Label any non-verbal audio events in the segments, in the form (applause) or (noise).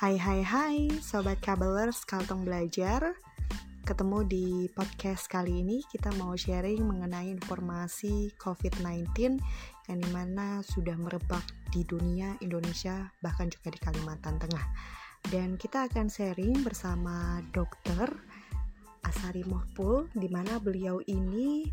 Hai hai hai Sobat Kabelers Kalteng Belajar. Ketemu di podcast kali ini kita mau sharing mengenai informasi COVID-19 yang di mana sudah merebak di dunia Indonesia bahkan juga di Kalimantan Tengah. Dan kita akan sharing bersama dokter Asari Mohpul di mana beliau ini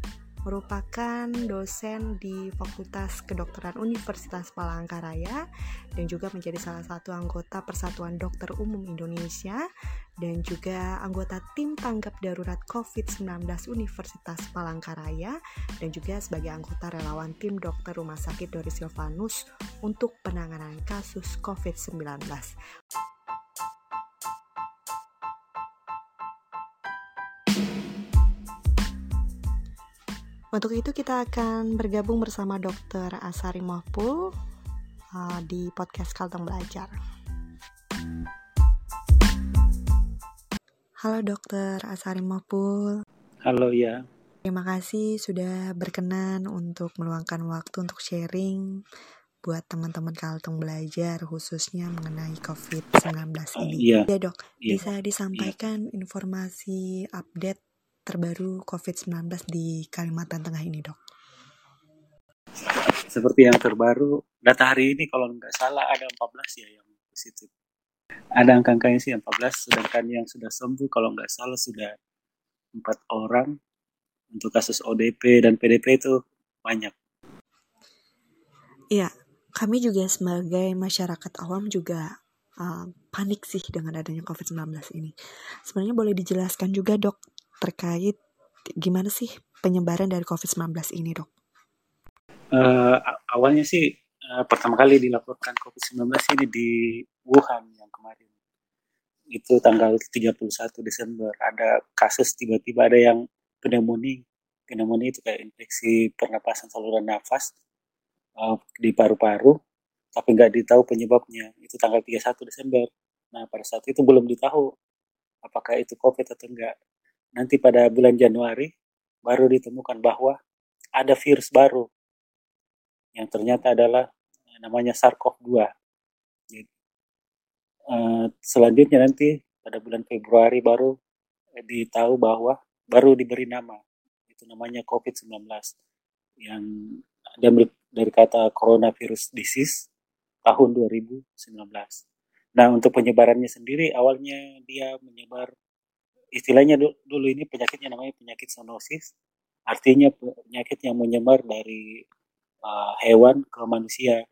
merupakan dosen di Fakultas Kedokteran Universitas Palangkaraya dan juga menjadi salah satu anggota Persatuan Dokter Umum Indonesia dan juga anggota tim tanggap darurat COVID-19 Universitas Palangkaraya dan juga sebagai anggota relawan tim dokter Rumah Sakit Doris Silvanus untuk penanganan kasus COVID-19. Untuk itu kita akan bergabung bersama Dr. Asari Mahpul uh, di podcast Kalteng Belajar. Halo Dr. Asari Mahpul. Halo ya. Terima kasih sudah berkenan untuk meluangkan waktu untuk sharing buat teman-teman Kalteng Belajar khususnya mengenai COVID-19 ini. Iya. Ya dok, Iya. bisa disampaikan informasi update terbaru COVID-19 di Kalimantan Tengah ini, dok? Seperti yang terbaru, data hari ini kalau nggak salah ada 14 ya yang positif. Ada angka-angkanya sih 14, sedangkan yang sudah sembuh kalau nggak salah sudah empat orang. Untuk kasus ODP dan PDP itu banyak. Iya, kami juga sebagai masyarakat awam juga uh, panik sih dengan adanya COVID-19 ini. Sebenarnya boleh dijelaskan juga, dok, terkait gimana sih penyebaran dari COVID-19 ini, dok? A- awalnya sih eh, pertama kali dilaporkan COVID-19 ini di Wuhan yang kemarin. Itu tanggal 31 Desember. Ada kasus tiba-tiba ada yang pneumonia. Pneumonia itu kayak infeksi pernapasan saluran nafas eh, di paru-paru, tapi nggak ditahu penyebabnya. Itu tanggal 31 Desember. Nah, pada saat itu belum ditahu apakah itu COVID atau enggak. Nanti pada bulan Januari baru ditemukan bahwa ada virus baru yang ternyata adalah eh, namanya SARS-CoV-2. Jadi, eh, selanjutnya nanti pada bulan Februari baru eh, ditahu bahwa baru diberi nama itu namanya COVID-19 yang diambil dari kata coronavirus disease tahun 2019. Nah, untuk penyebarannya sendiri awalnya dia menyebar istilahnya du- dulu ini penyakitnya namanya penyakit zoonosis, artinya penyakit yang menyebar dari uh, hewan ke manusia.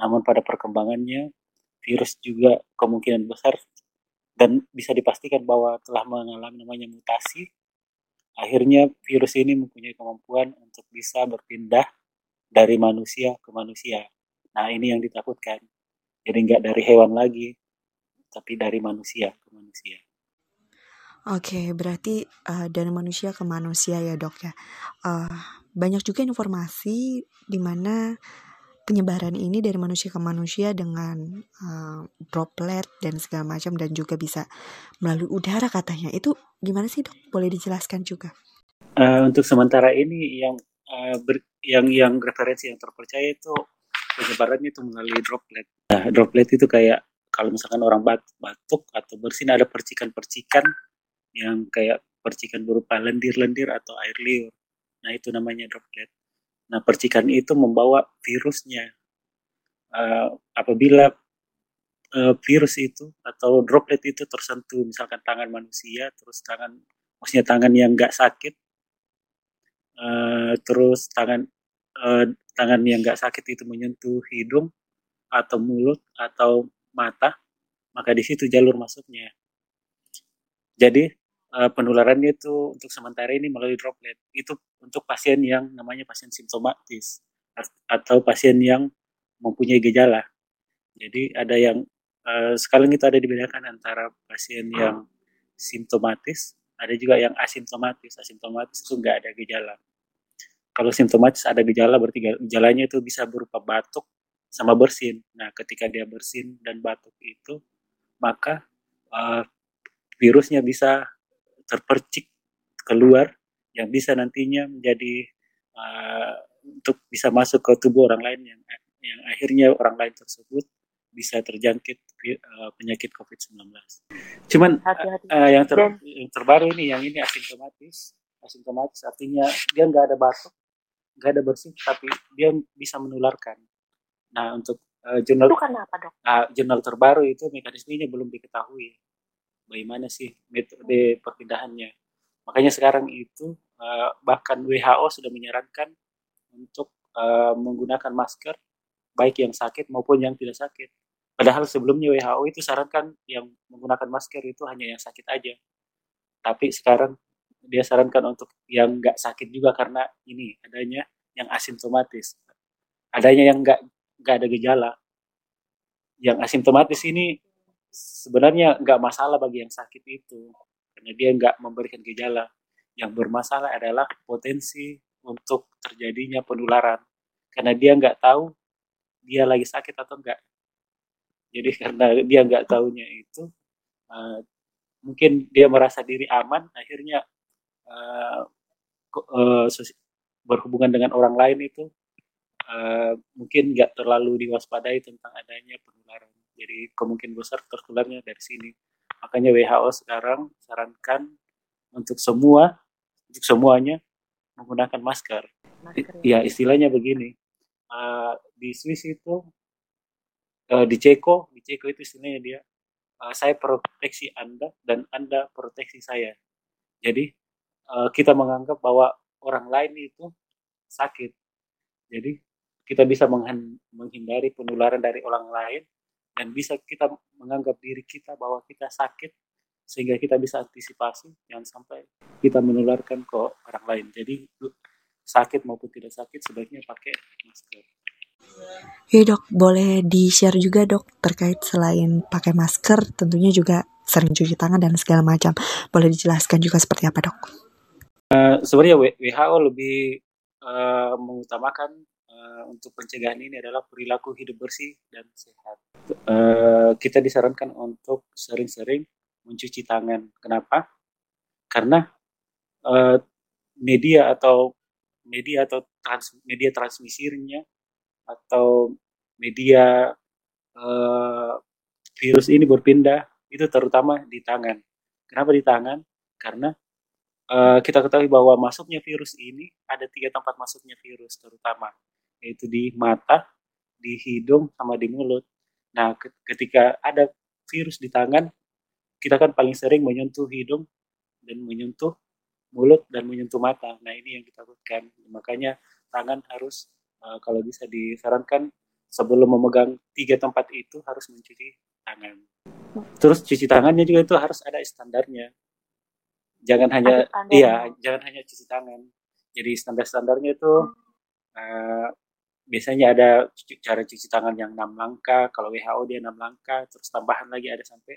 Namun pada perkembangannya virus juga kemungkinan besar dan bisa dipastikan bahwa telah mengalami namanya mutasi. Akhirnya virus ini mempunyai kemampuan untuk bisa berpindah dari manusia ke manusia. Nah ini yang ditakutkan. Jadi nggak dari hewan lagi, tapi dari manusia ke manusia. Oke, berarti uh, dari manusia ke manusia ya dok ya. Uh, banyak juga informasi di mana penyebaran ini dari manusia ke manusia dengan uh, droplet dan segala macam dan juga bisa melalui udara katanya. Itu gimana sih dok? Boleh dijelaskan juga? Eh, untuk sementara ini yang eh, ber- yang yang referensi yang terpercaya itu penyebarannya itu melalui droplet. Nah, droplet itu kayak kalau misalkan orang bat- batuk atau bersin ada percikan-percikan yang kayak percikan berupa lendir-lendir atau air liur. Nah, itu namanya droplet. Nah, percikan itu membawa virusnya. Eh, apabila eh, virus itu atau droplet itu tersentuh misalkan tangan manusia, terus tangan maksudnya tangan yang nggak sakit, eh, terus tangan eh, tangan yang nggak sakit itu menyentuh hidung atau mulut atau mata, maka di situ jalur masuknya. Jadi eh, penularannya itu untuk sementara ini melalui droplet. Itu untuk pasien yang namanya pasien simptomatis at- atau pasien yang mempunyai gejala. Jadi ada yang eh, sekarang itu ada dibedakan antara pasien yang simptomatis, ada juga yang asimptomatis. Asimptomatis itu nggak ada gejala. Kalau simptomatis ada gejala berarti ge- gejalanya itu bisa berupa batuk sama bersin. Nah, ketika dia bersin dan batuk itu, maka eh, virusnya bisa terpercik keluar yang bisa nantinya menjadi uh, untuk bisa masuk ke tubuh orang lain yang yang akhirnya orang lain tersebut bisa terjangkit uh, penyakit COVID-19. Cuman Hati-hati. Uh, yang, ter, yang terbaru ini, yang ini asimptomatis. Asimptomatis artinya dia nggak ada batuk, nggak ada bersih, tapi dia bisa menularkan. Nah untuk uh, jurnal itu karena apa dok? Uh, jurnal terbaru itu mekanismenya belum diketahui. Bagaimana sih metode perpindahannya? Makanya sekarang itu uh, bahkan WHO sudah menyarankan untuk uh, menggunakan masker baik yang sakit maupun yang tidak sakit. Padahal sebelumnya WHO itu sarankan yang menggunakan masker itu hanya yang sakit aja. Tapi sekarang dia sarankan untuk yang nggak sakit juga karena ini adanya yang asimptomatis, adanya yang nggak nggak ada gejala. Yang asimptomatis ini sebenarnya nggak masalah bagi yang sakit itu karena dia nggak memberikan gejala. Yang bermasalah adalah potensi untuk terjadinya penularan karena dia nggak tahu dia lagi sakit atau enggak. Jadi (laughs) karena dia nggak tahunya itu, uh, mungkin dia merasa diri aman, akhirnya uh, uh, berhubungan dengan orang lain itu uh, mungkin nggak terlalu diwaspadai tentang adanya penularan. Jadi kemungkinan besar tertularnya dari sini. Makanya WHO sekarang sarankan untuk semua, untuk semuanya menggunakan masker. masker ya. ya istilahnya begini, uh, di Swiss itu uh, di Ceko di Ceko itu istilahnya dia uh, saya proteksi anda dan anda proteksi saya jadi uh, kita menganggap bahwa orang lain itu sakit jadi kita bisa menghindari penularan dari orang lain dan bisa kita menganggap diri kita bahwa kita sakit sehingga kita bisa antisipasi jangan sampai kita menularkan ke orang lain jadi sakit maupun tidak sakit sebaiknya pakai masker. Ya dok, boleh di-share juga dok terkait selain pakai masker, tentunya juga sering cuci tangan dan segala macam. Boleh dijelaskan juga seperti apa dok? Uh, sebenarnya WHO lebih uh, mengutamakan uh, untuk pencegahan ini adalah perilaku hidup bersih dan sehat. Uh, kita disarankan untuk sering-sering mencuci tangan. Kenapa? Karena uh, media atau media atau trans, media transmisinya atau media uh, virus ini berpindah itu terutama di tangan. Kenapa di tangan? Karena uh, kita ketahui bahwa masuknya virus ini ada tiga tempat masuknya virus terutama yaitu di mata, di hidung, sama di mulut. Nah, ketika ada virus di tangan, kita kan paling sering menyentuh hidung dan menyentuh mulut dan menyentuh mata. Nah ini yang kita takutkan. Makanya tangan harus uh, kalau bisa disarankan sebelum memegang tiga tempat itu harus mencuci tangan. Terus cuci tangannya juga itu harus ada standarnya. Jangan hanya iya, jangan hanya cuci tangan. Jadi standar-standarnya itu uh, biasanya ada cara cuci tangan yang enam langkah. Kalau WHO dia enam langkah, terus tambahan lagi ada sampai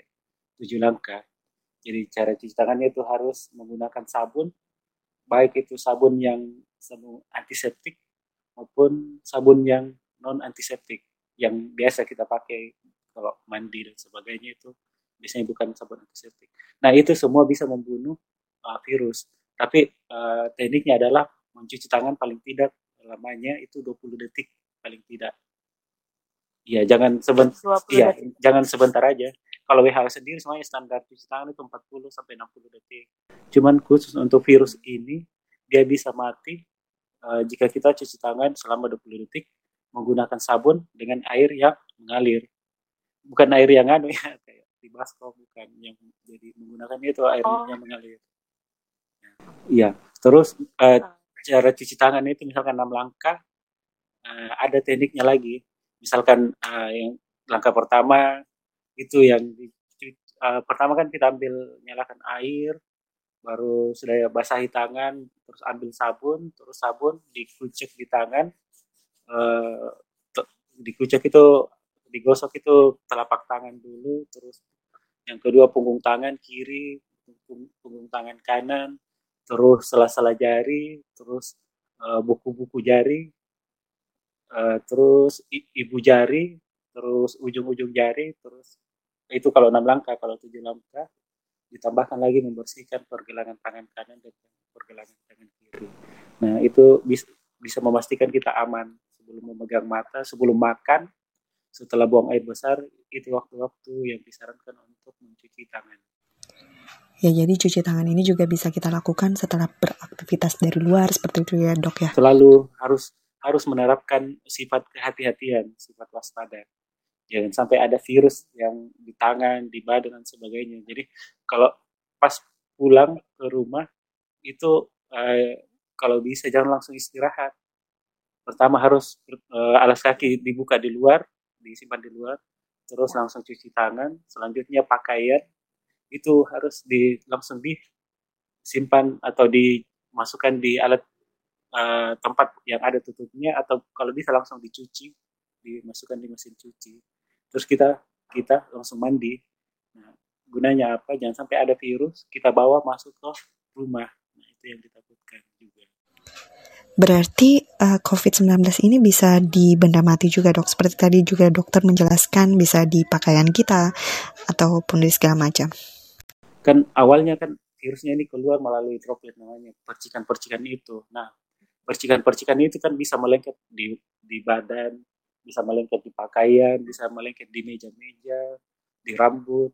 tujuh langkah. Jadi cara cuci tangannya itu harus menggunakan sabun, baik itu sabun yang sabun antiseptik maupun sabun yang non antiseptik yang biasa kita pakai kalau mandi dan sebagainya itu biasanya bukan sabun antiseptik. Nah itu semua bisa membunuh uh, virus. Tapi uh, tekniknya adalah mencuci tangan paling tidak lamanya itu 20 detik paling tidak. Iya, jangan sebentar. Iya, jangan sebentar aja kalau WHO sendiri semuanya standar cuci tangan itu 40 sampai 60 detik. Cuman khusus untuk virus ini dia bisa mati uh, jika kita cuci tangan selama 20 detik menggunakan sabun dengan air yang mengalir. Bukan air yang anu ya (laughs) kayak di baskom bukan yang jadi menggunakan itu air oh. yang mengalir. Iya, terus uh, cara cuci tangan itu misalkan 6 langkah uh, ada tekniknya lagi. Misalkan uh, yang langkah pertama itu yang uh, pertama kan kita ambil nyalakan air baru sudah basahi tangan terus ambil sabun terus sabun dikucek di tangan uh, dikucek itu digosok itu telapak tangan dulu terus yang kedua punggung tangan kiri punggung, tangan kanan terus sela-sela jari terus eh, buku-buku uh, jari uh, terus ibu jari terus ujung-ujung jari terus itu kalau enam langkah kalau tujuh langkah ditambahkan lagi membersihkan pergelangan tangan kanan dan pergelangan tangan kiri nah itu bisa bisa memastikan kita aman sebelum memegang mata sebelum makan setelah buang air besar itu waktu-waktu yang disarankan untuk mencuci tangan. Ya, jadi cuci tangan ini juga bisa kita lakukan setelah beraktivitas dari luar seperti itu ya, Dok ya. Selalu harus harus menerapkan sifat kehati-hatian, sifat waspada. Jangan sampai ada virus yang di tangan, di badan dan sebagainya. Jadi kalau pas pulang ke rumah itu eh, kalau bisa jangan langsung istirahat. Pertama harus eh, alas kaki dibuka di luar, disimpan di luar, terus langsung cuci tangan. Selanjutnya pakaian itu harus di langsung disimpan atau dimasukkan di alat uh, tempat yang ada tutupnya atau kalau bisa langsung dicuci dimasukkan di mesin cuci. Terus kita kita langsung mandi. Nah, gunanya apa? Jangan sampai ada virus kita bawa masuk ke rumah. Nah itu yang ditakutkan juga. Berarti uh, eh, COVID-19 ini bisa di benda mati juga dok. Seperti tadi juga dokter menjelaskan bisa di pakaian kita ataupun di segala macam kan awalnya kan virusnya ini keluar melalui droplet namanya percikan-percikan itu. Nah, percikan-percikan itu kan bisa melengket di di badan, bisa melengket di pakaian, bisa melengket di meja-meja, di rambut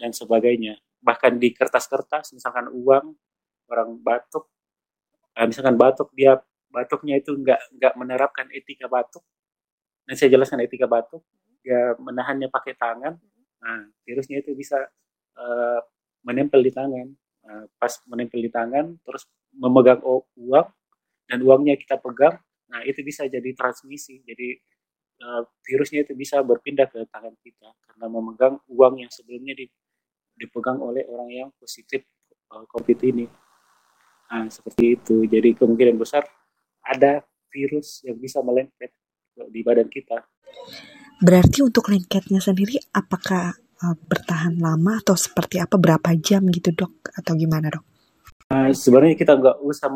dan sebagainya. Bahkan di kertas-kertas, misalkan uang orang batuk, eh, misalkan batuk dia batuknya itu nggak nggak menerapkan etika batuk. Dan saya jelaskan etika batuk, dia menahannya pakai tangan. Nah, virusnya itu bisa uh, menempel di tangan. Nah, pas menempel di tangan, terus memegang uang dan uangnya kita pegang, nah itu bisa jadi transmisi. Jadi uh, virusnya itu bisa berpindah ke tangan kita karena memegang uang yang sebelumnya dipegang oleh orang yang positif uh, COVID ini. Nah, seperti itu. Jadi kemungkinan besar ada virus yang bisa melengket di badan kita. Berarti untuk lengketnya sendiri apakah uh, bertahan lama atau seperti apa? Berapa jam gitu dok? Atau gimana dok? Uh, sebenarnya kita nggak usah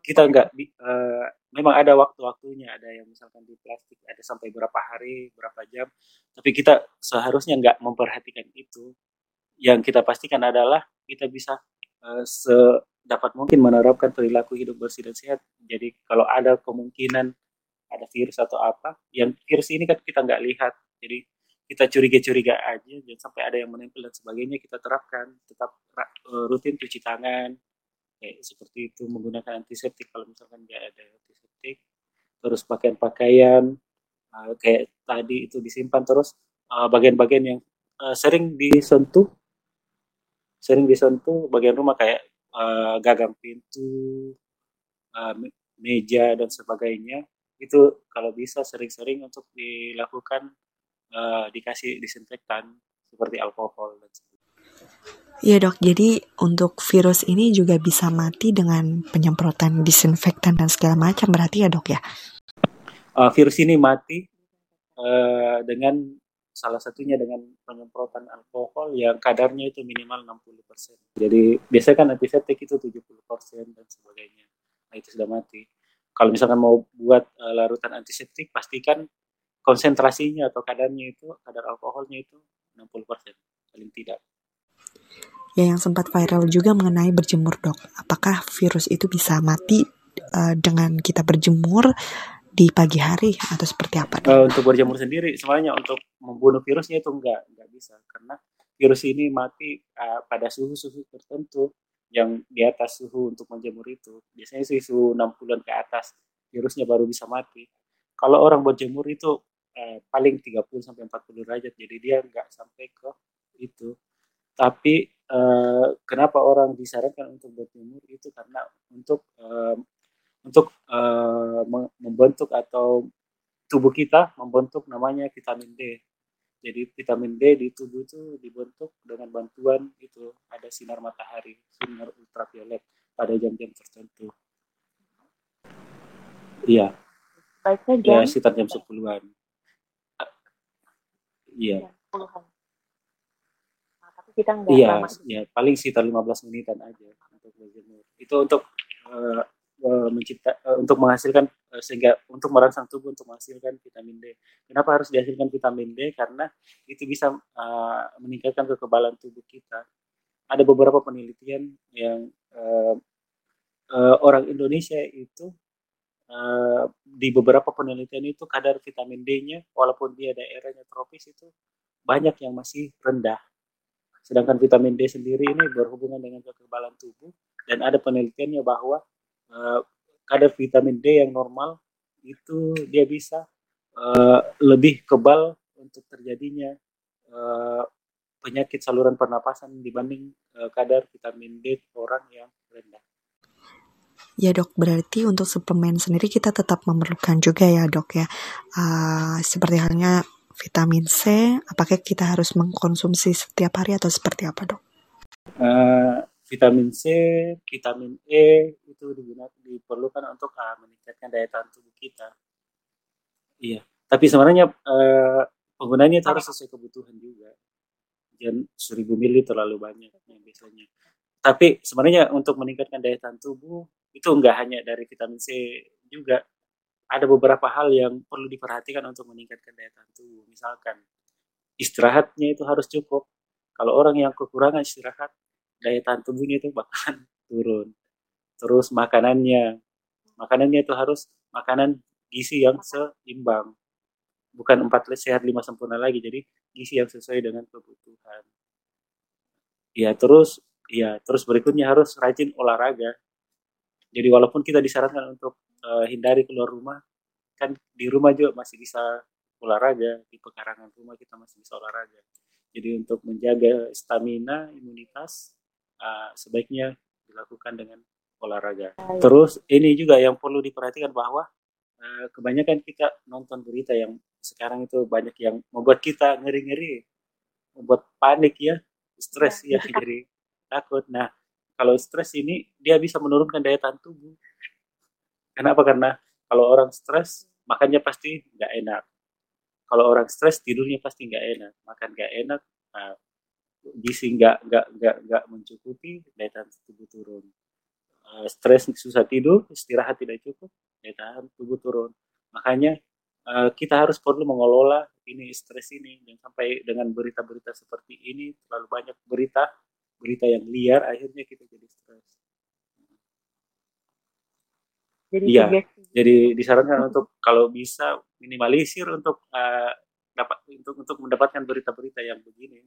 kita nggak uh, memang ada waktu-waktunya. Ada yang misalkan di plastik ada sampai berapa hari berapa jam. Tapi kita seharusnya nggak memperhatikan itu. Yang kita pastikan adalah kita bisa uh, sedapat mungkin menerapkan perilaku hidup bersih dan sehat. Jadi kalau ada kemungkinan ada virus atau apa yang virus ini kan kita nggak lihat. Jadi kita curiga-curiga aja jangan sampai ada yang menempel dan sebagainya kita terapkan. Tetap eh, rutin cuci tangan kayak seperti itu menggunakan antiseptik kalau misalkan nggak ada antiseptik. Terus pakaian-pakaian uh, kayak tadi itu disimpan terus uh, bagian-bagian yang sering disentuh sering disentuh bagian rumah kayak gagang pintu meja dan sebagainya. Itu kalau bisa sering-sering untuk dilakukan uh, dikasih disinfektan seperti alkohol dan sebagainya. Iya dok, jadi untuk virus ini juga bisa mati dengan penyemprotan disinfektan dan segala macam berarti ya dok ya? Uh, virus ini mati uh, dengan salah satunya dengan penyemprotan alkohol yang kadarnya itu minimal 60%. Jadi biasanya kan antiseptik itu 70% dan sebagainya. Nah itu sudah mati. Kalau misalkan mau buat uh, larutan antiseptik, pastikan konsentrasinya atau kadarnya itu kadar alkoholnya itu 60% paling tidak. Ya yang sempat viral juga mengenai berjemur dok. Apakah virus itu bisa mati uh, dengan kita berjemur di pagi hari atau seperti apa dok? Uh, untuk berjemur sendiri sebenarnya untuk membunuh virusnya itu enggak enggak bisa karena virus ini mati uh, pada suhu-suhu tertentu yang di atas suhu untuk menjemur itu. Biasanya suhu 60-an ke atas virusnya baru bisa mati. Kalau orang berjemur itu eh, paling 30 sampai 40 derajat. Jadi dia nggak sampai ke itu. Tapi eh, kenapa orang disarankan untuk berjemur? Itu karena untuk eh, untuk eh, membentuk atau tubuh kita membentuk namanya vitamin D. Jadi vitamin D di tubuh itu dibentuk dengan bantuan itu ada sinar matahari sinar ultraviolet pada jam-jam tertentu. Iya. Baiknya jam ya sekitar jam sepuluhan Iya. Puluhan. Nah, tapi kita nggak Iya, ya paling sekitar 15 menitan aja untuk berjemur. Itu untuk uh, uh, mencipta uh, untuk menghasilkan uh, sehingga untuk merangsang tubuh untuk menghasilkan vitamin D. Kenapa harus dihasilkan vitamin D? Karena itu bisa uh, meningkatkan kekebalan tubuh kita. Ada beberapa penelitian yang uh, uh, orang Indonesia itu uh, di beberapa penelitian itu kadar vitamin D-nya walaupun dia daerahnya tropis itu banyak yang masih rendah. Sedangkan vitamin D sendiri ini berhubungan dengan kekebalan tubuh dan ada penelitiannya bahwa uh, kadar vitamin D yang normal itu dia bisa uh, lebih kebal untuk terjadinya uh, penyakit saluran pernapasan dibanding uh, kadar vitamin D orang yang rendah. Ya dok, berarti untuk suplemen sendiri kita tetap memerlukan juga ya dok ya. Uh, seperti halnya vitamin C, apakah kita harus mengkonsumsi setiap hari atau seperti apa dok? Uh, vitamin C, vitamin E itu digunakan diperlukan untuk uh, meningkatkan daya tahan tubuh kita. Iya, tapi sebenarnya uh, penggunaannya harus sesuai kebutuhan juga. Jangan seribu mili terlalu banyak yang biasanya. Tapi sebenarnya untuk meningkatkan daya tahan tubuh itu enggak hanya dari vitamin C juga. Ada beberapa hal yang perlu diperhatikan untuk meningkatkan daya tahan tubuh. Misalkan istirahatnya itu harus cukup. Kalau orang yang kekurangan istirahat daya tahan tubuhnya itu bakalan (laughs) turun. Terus makanannya. Makanannya itu harus makanan gizi yang seimbang. Bukan empat sehat lima sempurna lagi. Jadi gizi yang sesuai dengan kebutuhan. Ya terus ya terus berikutnya harus rajin olahraga jadi walaupun kita disarankan untuk uh, hindari keluar rumah, kan di rumah juga masih bisa olahraga, di pekarangan rumah kita masih bisa olahraga. Jadi untuk menjaga stamina, imunitas, uh, sebaiknya dilakukan dengan olahraga. Terus ini juga yang perlu diperhatikan bahwa uh, kebanyakan kita nonton berita yang sekarang itu banyak yang membuat kita ngeri-ngeri, membuat panik ya, stres ya, ya jadi takut. Nah, kalau stres ini dia bisa menurunkan daya tahan tubuh. Kenapa? Karena kalau orang stres makannya pasti nggak enak. Kalau orang stres tidurnya pasti nggak enak, makan nggak enak, nah, gizi nggak nggak nggak nggak mencukupi, daya tahan tubuh turun. Uh, stres susah tidur, istirahat tidak cukup, daya tahan tubuh turun. Makanya uh, kita harus perlu mengelola ini stres ini, jangan sampai dengan berita-berita seperti ini terlalu banyak berita berita yang liar akhirnya kita jadi stres. Jadi iya, jadi disarankan untuk kalau bisa minimalisir untuk uh, dapat untuk untuk mendapatkan berita-berita yang begini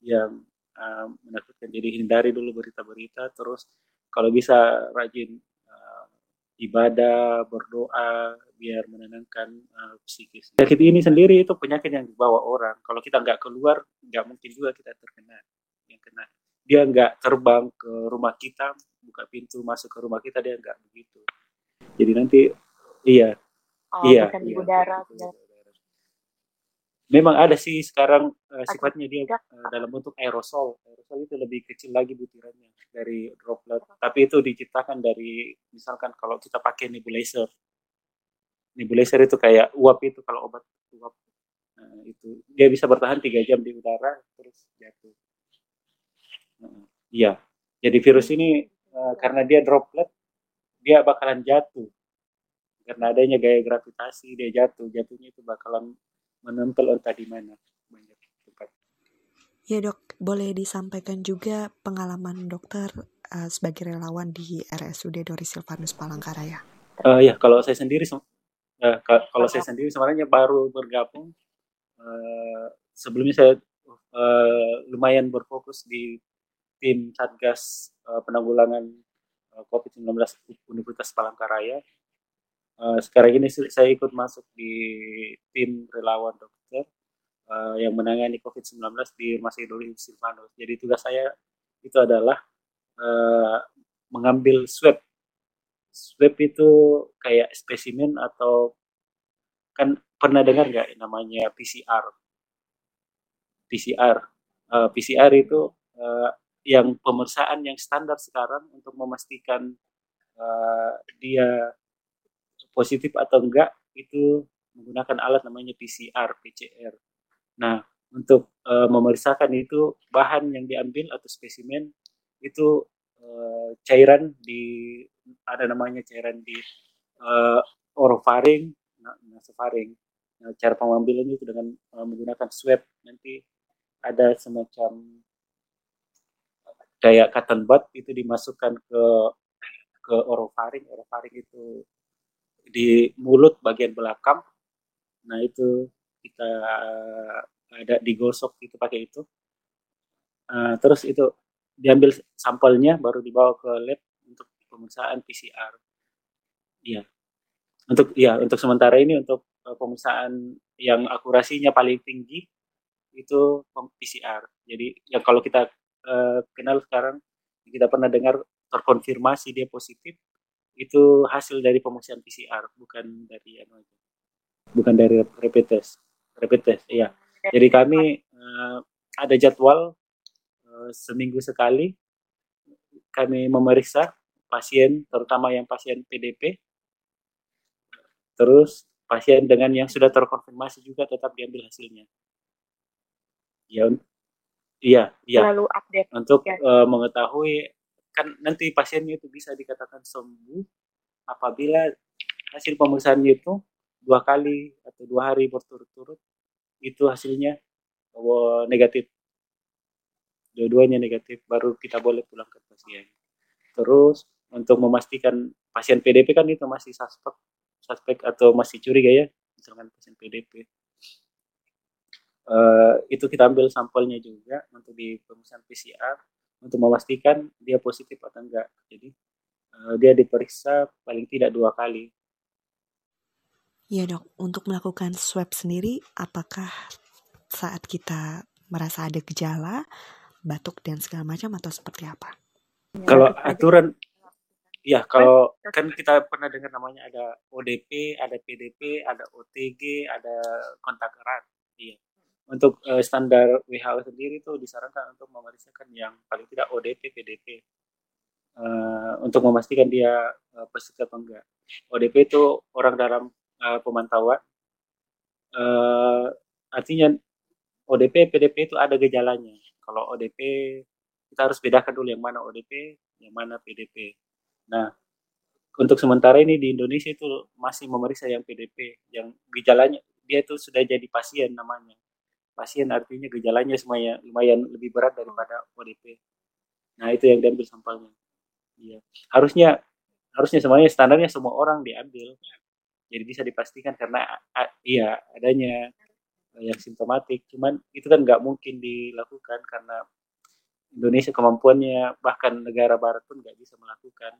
yang uh, menakutkan. Jadi hindari dulu berita-berita terus kalau bisa rajin uh, ibadah, berdoa biar menenangkan uh, psikis. Penyakit ini sendiri itu penyakit yang dibawa orang. Kalau kita nggak keluar, nggak mungkin juga kita terkena yang kena dia nggak terbang ke rumah kita buka pintu masuk ke rumah kita dia nggak begitu. Jadi nanti iya. Oh, iya, bukan iya, udara, iya, memang ada sih sekarang uh, sifatnya dia uh, dalam bentuk aerosol. Aerosol itu lebih kecil lagi butirannya dari droplet. Tapi itu diciptakan dari misalkan kalau kita pakai nebulizer. Nebulizer itu kayak uap itu kalau obat uap nah, itu. Dia bisa bertahan tiga jam di udara terus jatuh Iya. Jadi virus ini uh, karena dia droplet, dia bakalan jatuh. Karena adanya gaya gravitasi, dia jatuh. Jatuhnya itu bakalan menempel entah di mana. Banyak tempat. Ya dok, boleh disampaikan juga pengalaman dokter uh, sebagai relawan di RSUD Dori Silvanus Palangkaraya. Uh, ya, kalau saya sendiri, uh, kalau saya sendiri sebenarnya baru bergabung. Uh, sebelumnya saya uh, lumayan berfokus di tim Satgas uh, penanggulangan uh, eh, COVID-19 Universitas Palangkaraya. Uh, sekarang ini saya ikut masuk di tim relawan dokter uh, yang menangani COVID-19 di Rumah Sakit Dori Silvanus. Jadi tugas saya itu adalah uh, mengambil swab. Swab itu kayak spesimen atau kan pernah dengar nggak namanya PCR? PCR. Uh, PCR itu uh, yang pemeriksaan yang standar sekarang untuk memastikan uh, dia positif atau enggak itu menggunakan alat namanya PCR, PCR. Nah, untuk uh, memeriksakan itu bahan yang diambil atau spesimen itu uh, cairan di ada namanya cairan di uh, orofaring, nasofaring. Nah, cara pengambilannya itu dengan uh, menggunakan swab nanti ada semacam kayak cotton bud itu dimasukkan ke ke orofaring. Orofaring itu di mulut bagian belakang. Nah itu kita ada digosok itu pakai itu. Uh, terus itu diambil sampelnya baru dibawa ke lab untuk pemeriksaan PCR iya. Untuk ya untuk sementara ini untuk uh, pemeriksaan yang akurasinya paling tinggi itu PCR jadi ya kalau kita uh, kenal sekarang. Kita pernah dengar terkonfirmasi dia positif. Itu hasil dari pemeriksaan PCR bukan dari anu bukan dari rapid test. Rapid test ya jadi kami uh, ada jadwal uh, seminggu sekali kami memeriksa pasien terutama yang pasien PDP terus pasien dengan yang sudah terkonfirmasi juga tetap diambil hasilnya. Ya iya iya. Lalu update. Untuk ya. uh, mengetahui kan nanti pasiennya itu bisa dikatakan sembuh apabila hasil pemeriksaan itu dua kali atau dua hari berturut-turut itu hasilnya oh, negatif. Dua-duanya negatif baru kita boleh pulang ke pasien. Terus untuk memastikan pasien PDP kan itu masih suspek suspek atau masih curiga ya misalkan pasien PDP uh, eh, itu kita ambil sampelnya juga untuk di pemeriksaan PCR untuk memastikan dia positif atau enggak. Jadi uh, dia diperiksa paling tidak dua kali. Ya dok, untuk melakukan swab sendiri, apakah saat kita merasa ada gejala, batuk dan segala macam atau seperti apa? Kalau aturan, ya kalau kan kita pernah dengar namanya ada ODP, ada PDP, ada OTG, ada kontak erat. Iya untuk uh, standar WHO sendiri itu disarankan untuk memeriksakan yang paling tidak ODP, PDP uh, eh, untuk memastikan dia uh, positif atau enggak. ODP itu orang dalam uh, pemantauan. Uh, artinya ODP, PDP itu ada gejalanya. Kalau ODP kita harus bedakan dulu yang mana ODP, yang mana PDP. Nah, untuk sementara ini di Indonesia itu masih memeriksa yang PDP, yang gejalanya dia itu sudah jadi pasien namanya pasien artinya gejalanya semuanya lumayan lebih berat daripada ODP. Nah itu yang diambil sampelnya. Iya. Harusnya harusnya semuanya standarnya semua orang diambil. Jadi bisa dipastikan karena iya adanya yang simptomatik. Cuman itu kan nggak mungkin dilakukan karena Indonesia kemampuannya bahkan negara barat pun nggak bisa melakukan.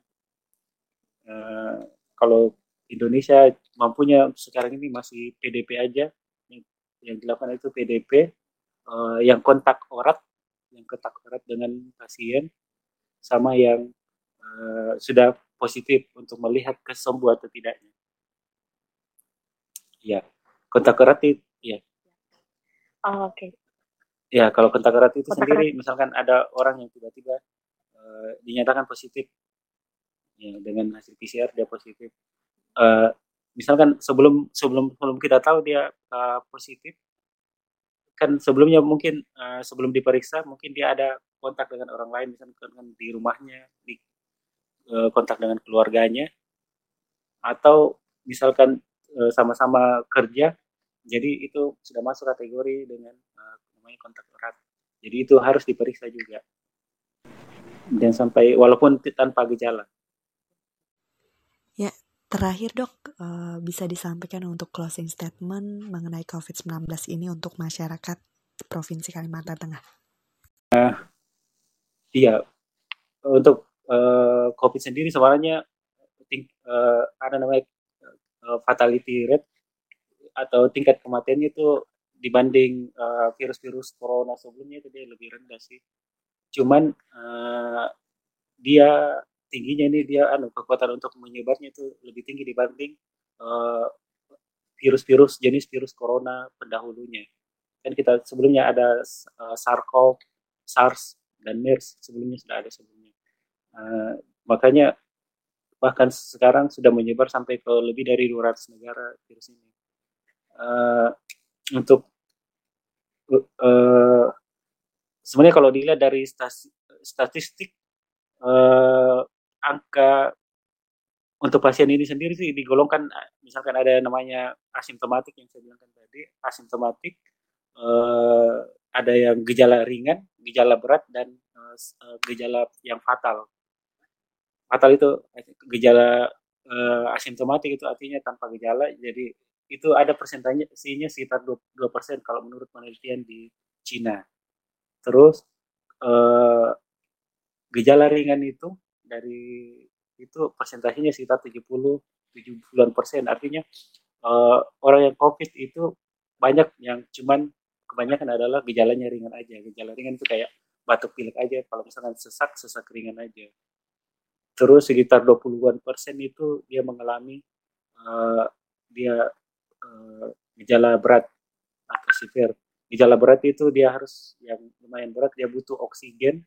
Uh, kalau Indonesia mampunya sekarang ini masih PDP aja yang dilakukan itu PDP uh, eh, yang kontak erat yang kontak erat dengan pasien sama yang uh, sudah positif untuk melihat kesembuhan atau tidaknya. Ya, kontak erat itu ya. Oh, oke. Okay. Ya, kalau kontak erat itu kontak sendiri erat. misalkan ada orang yang tiba-tiba uh, dinyatakan positif ya dengan hasil PCR dia positif. Uh, misalkan sebelum sebelum sebelum kita tahu dia uh, positif kan sebelumnya mungkin uh, sebelum diperiksa mungkin dia ada kontak dengan orang lain misalkan di rumahnya di uh, kontak dengan keluarganya atau misalkan uh, sama-sama kerja jadi itu sudah masuk kategori dengan uh, namanya kontak erat. Jadi itu harus diperiksa juga. Dan sampai walaupun tanpa gejala Terakhir dok, uh, bisa disampaikan untuk closing statement mengenai COVID-19 ini untuk masyarakat Provinsi Kalimantan Tengah. Uh, iya, untuk uh, COVID sendiri sebenarnya uh, ada namanya uh, fatality rate atau tingkat kematiannya itu dibanding virus-virus uh, corona sebelumnya itu dia lebih rendah sih. Cuman uh, dia tingginya ini dia anu kekuatan untuk menyebarnya itu lebih tinggi dibanding virus virus-virus jenis virus corona pendahulunya. Kan kita sebelumnya ada uh, SARS-CoV, SARS dan MERS sebelumnya sudah ada sebelumnya. Uh, makanya bahkan sekarang sudah menyebar sampai ke lebih dari 200 negara virus ini. Uh, untuk uh, sebenarnya kalau dilihat dari statistik uh, angka untuk pasien ini sendiri sih digolongkan misalkan ada namanya asimptomatik yang saya bilang tadi asimptomatik eh, ada yang gejala ringan gejala berat dan eh, gejala yang fatal. Fatal itu gejala uh, asimptomatik itu artinya tanpa gejala jadi itu ada persentasenya sekitar 2 persen kalau menurut penelitian di Cina. Terus uh, gejala ringan itu dari itu persentasenya sekitar 70 70 persen. Artinya uh, orang yang COVID itu banyak yang cuman kebanyakan adalah gejalanya ringan aja. Gejala ringan itu kayak batuk pilek aja. Kalau misalkan sesak sesak ringan aja. Terus sekitar 20-an persen itu dia mengalami uh, dia uh, gejala berat atau severe. Gejala berat itu dia harus yang lumayan berat dia butuh oksigen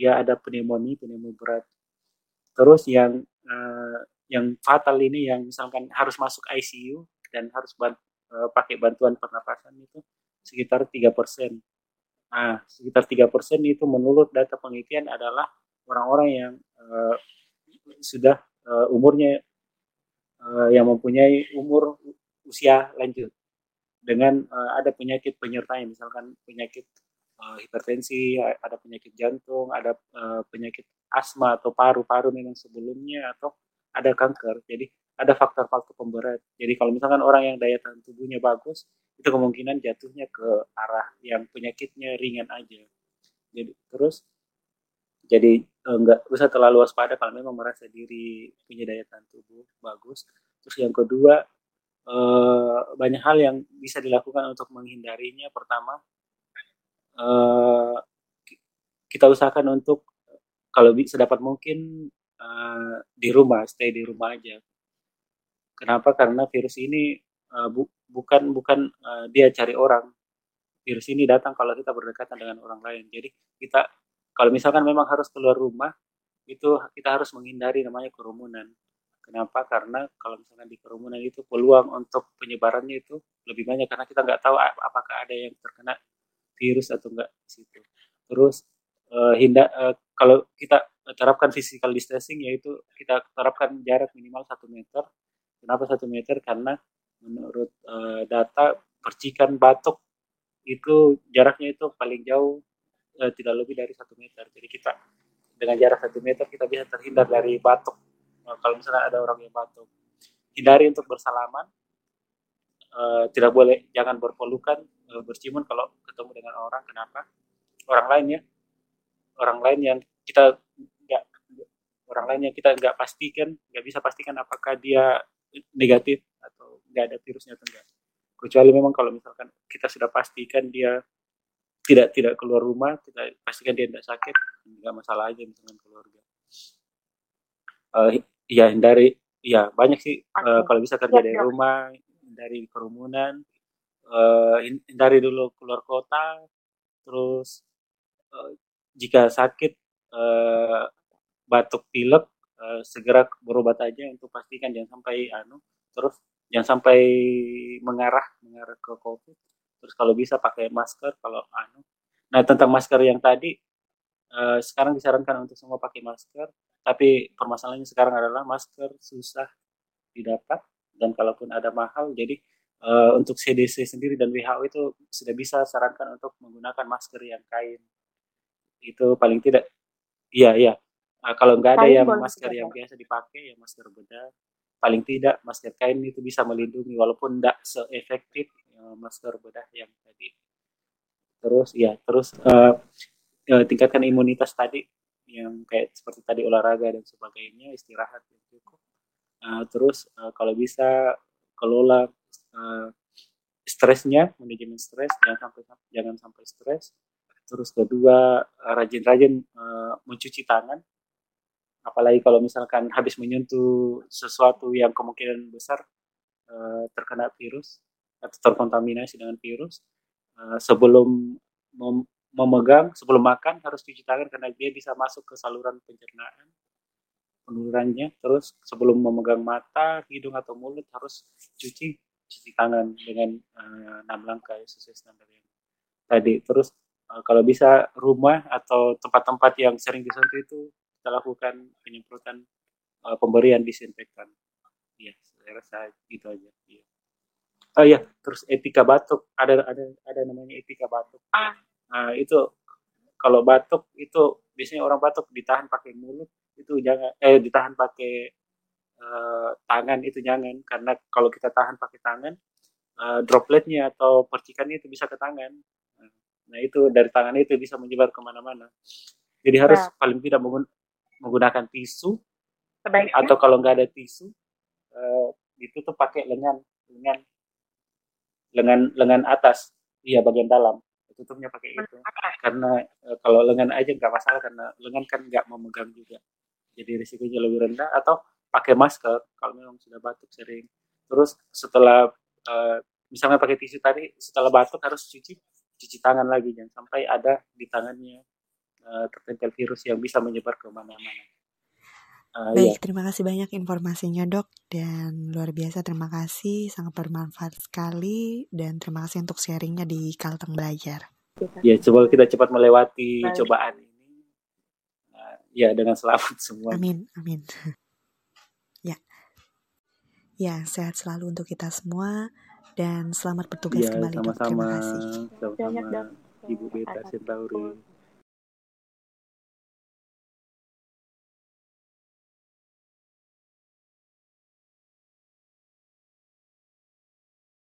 dia ada pneumonia pneumonia berat. Terus yang uh, yang fatal ini yang misalkan harus masuk ICU dan harus bant, uh, pakai bantuan pernapasan itu sekitar tiga persen. Nah sekitar tiga persen itu menurut data penelitian adalah orang-orang yang uh, sudah uh, umurnya uh, yang mempunyai umur usia lanjut dengan uh, ada penyakit penyertanya misalkan penyakit uh, hipertensi, ada penyakit jantung, ada uh, penyakit asma atau paru-paru memang sebelumnya atau ada kanker. Jadi ada faktor-faktor pemberat. Jadi kalau misalkan orang yang daya tahan tubuhnya bagus, itu kemungkinan jatuhnya ke arah yang penyakitnya ringan aja. Jadi terus jadi enggak usah terlalu waspada kalau memang merasa diri punya daya tahan tubuh bagus. Terus yang kedua eh, banyak hal yang bisa dilakukan untuk menghindarinya. Pertama, eh, kita usahakan untuk kalau sedapat mungkin eh, di rumah, stay di rumah aja. Kenapa? Karena virus ini uh, bu bukan bukan uh, dia cari orang. Virus ini datang kalau kita berdekatan dengan orang lain. Jadi kita kalau misalkan memang harus keluar rumah, itu kita harus menghindari namanya kerumunan. Kenapa? Karena kalau misalkan di kerumunan itu peluang untuk penyebarannya itu lebih banyak karena kita nggak tahu apakah ada yang terkena virus atau enggak di situ. Terus uh, hinda uh, kalau kita terapkan physical distancing yaitu kita terapkan jarak minimal satu meter. Kenapa satu meter? Karena menurut uh, data percikan batuk itu jaraknya itu paling jauh uh, tidak lebih dari satu meter. Jadi kita dengan jarak satu meter kita bisa terhindar dari batuk Eh, kalau misalnya ada orang yang batuk hindari untuk bersalaman uh, tidak boleh jangan berpelukan berciuman kalau ketemu dengan orang kenapa? Orang lain ya. Orang lain yang kita nggak orang lain yang kita nggak pastikan nggak bisa pastikan apakah dia negatif atau nggak ada virusnya atau enggak kecuali memang kalau misalkan kita sudah pastikan dia tidak tidak keluar rumah kita pastikan dia tidak sakit nggak masalah aja misalkan keluarga. Uh, ya hindari ya banyak sih uh, kalau bisa kerja dari rumah hindari kerumunan uh, hindari dulu keluar kota terus uh, jika sakit uh, batuk pilek uh, segera berobat aja untuk pastikan jangan sampai anu terus jangan sampai mengarah mengarah ke covid. Terus kalau bisa pakai masker kalau anu. Nah tentang masker yang tadi uh, sekarang disarankan untuk semua pakai masker tapi permasalahannya sekarang adalah masker susah didapat dan kalaupun ada mahal jadi uh, untuk CDC sendiri dan WHO itu sudah bisa sarankan untuk menggunakan masker yang kain. Itu paling tidak. Iya iya. Uh, kalau nggak ada kain yang masker yang biasa dipakai ya masker bedah. Paling tidak masker kain itu bisa melindungi walaupun tidak seefektif ya, masker bedah yang tadi. Terus ya terus uh, tingkatkan imunitas tadi yang kayak seperti tadi olahraga dan sebagainya istirahat yang cukup. Uh, terus uh, kalau bisa kelola uh, stresnya manajemen stres jangan sampai jangan sampai stres. Terus kedua rajin-rajin uh, mencuci tangan. Apalagi kalau misalkan habis menyentuh sesuatu yang kemungkinan besar uh, terkena virus atau terkontaminasi dengan virus uh, sebelum memegang sebelum makan harus cuci tangan karena dia bisa masuk ke saluran pencernaan penulurannya terus sebelum memegang mata hidung atau mulut harus cuci cuci tangan dengan uh, enam langkah ya, sesuai standar yang tadi. Terus uh, kalau bisa rumah atau tempat-tempat yang sering disentuh itu kita lakukan penyemprotan uh, pemberian disinfektan. Ya saya rasa itu aja ya. oh ya terus etika batuk. Ada ada ada namanya etika batuk. Ah Nah, itu kalau batuk itu biasanya orang batuk ditahan pakai mulut itu jangan eh ditahan pakai uh, tangan itu jangan. Karena kalau kita tahan pakai tangan uh, dropletnya atau percikannya itu bisa ke tangan. Nah itu dari tangan itu bisa menyebar ke mana-mana. Jadi harus nah. paling tidak menggunakan tisu. Sebaiknya? atau kalau nggak ada tisu uh, tuh pakai lengan lengan lengan lengan atas. Iya bagian dalam. Tutupnya pakai itu. Karena e, kalau lengan aja nggak masalah karena lengan kan nggak memegang juga. Jadi risikonya lebih rendah. Atau pakai masker kalau memang sudah batuk sering terus setelah e, misalnya pakai tisu tadi setelah batuk harus cuci cuci tangan lagi jangan sampai ada di tangannya e, tertempel virus yang bisa menyebar ke mana-mana Uh, Baik, iya. terima kasih banyak informasinya dok dan luar biasa terima kasih sangat bermanfaat sekali dan terima kasih untuk sharingnya di Kalteng Belajar. Ya, coba kita cepat melewati Baik. cobaan ini. Uh, ya, dengan selamat semua. Amin, amin. Ya, sehat selalu untuk kita semua dan selamat bertugas ya, kembali sama-sama. dok. Terima kasih. Sama-sama, Ibu Beta Centauri.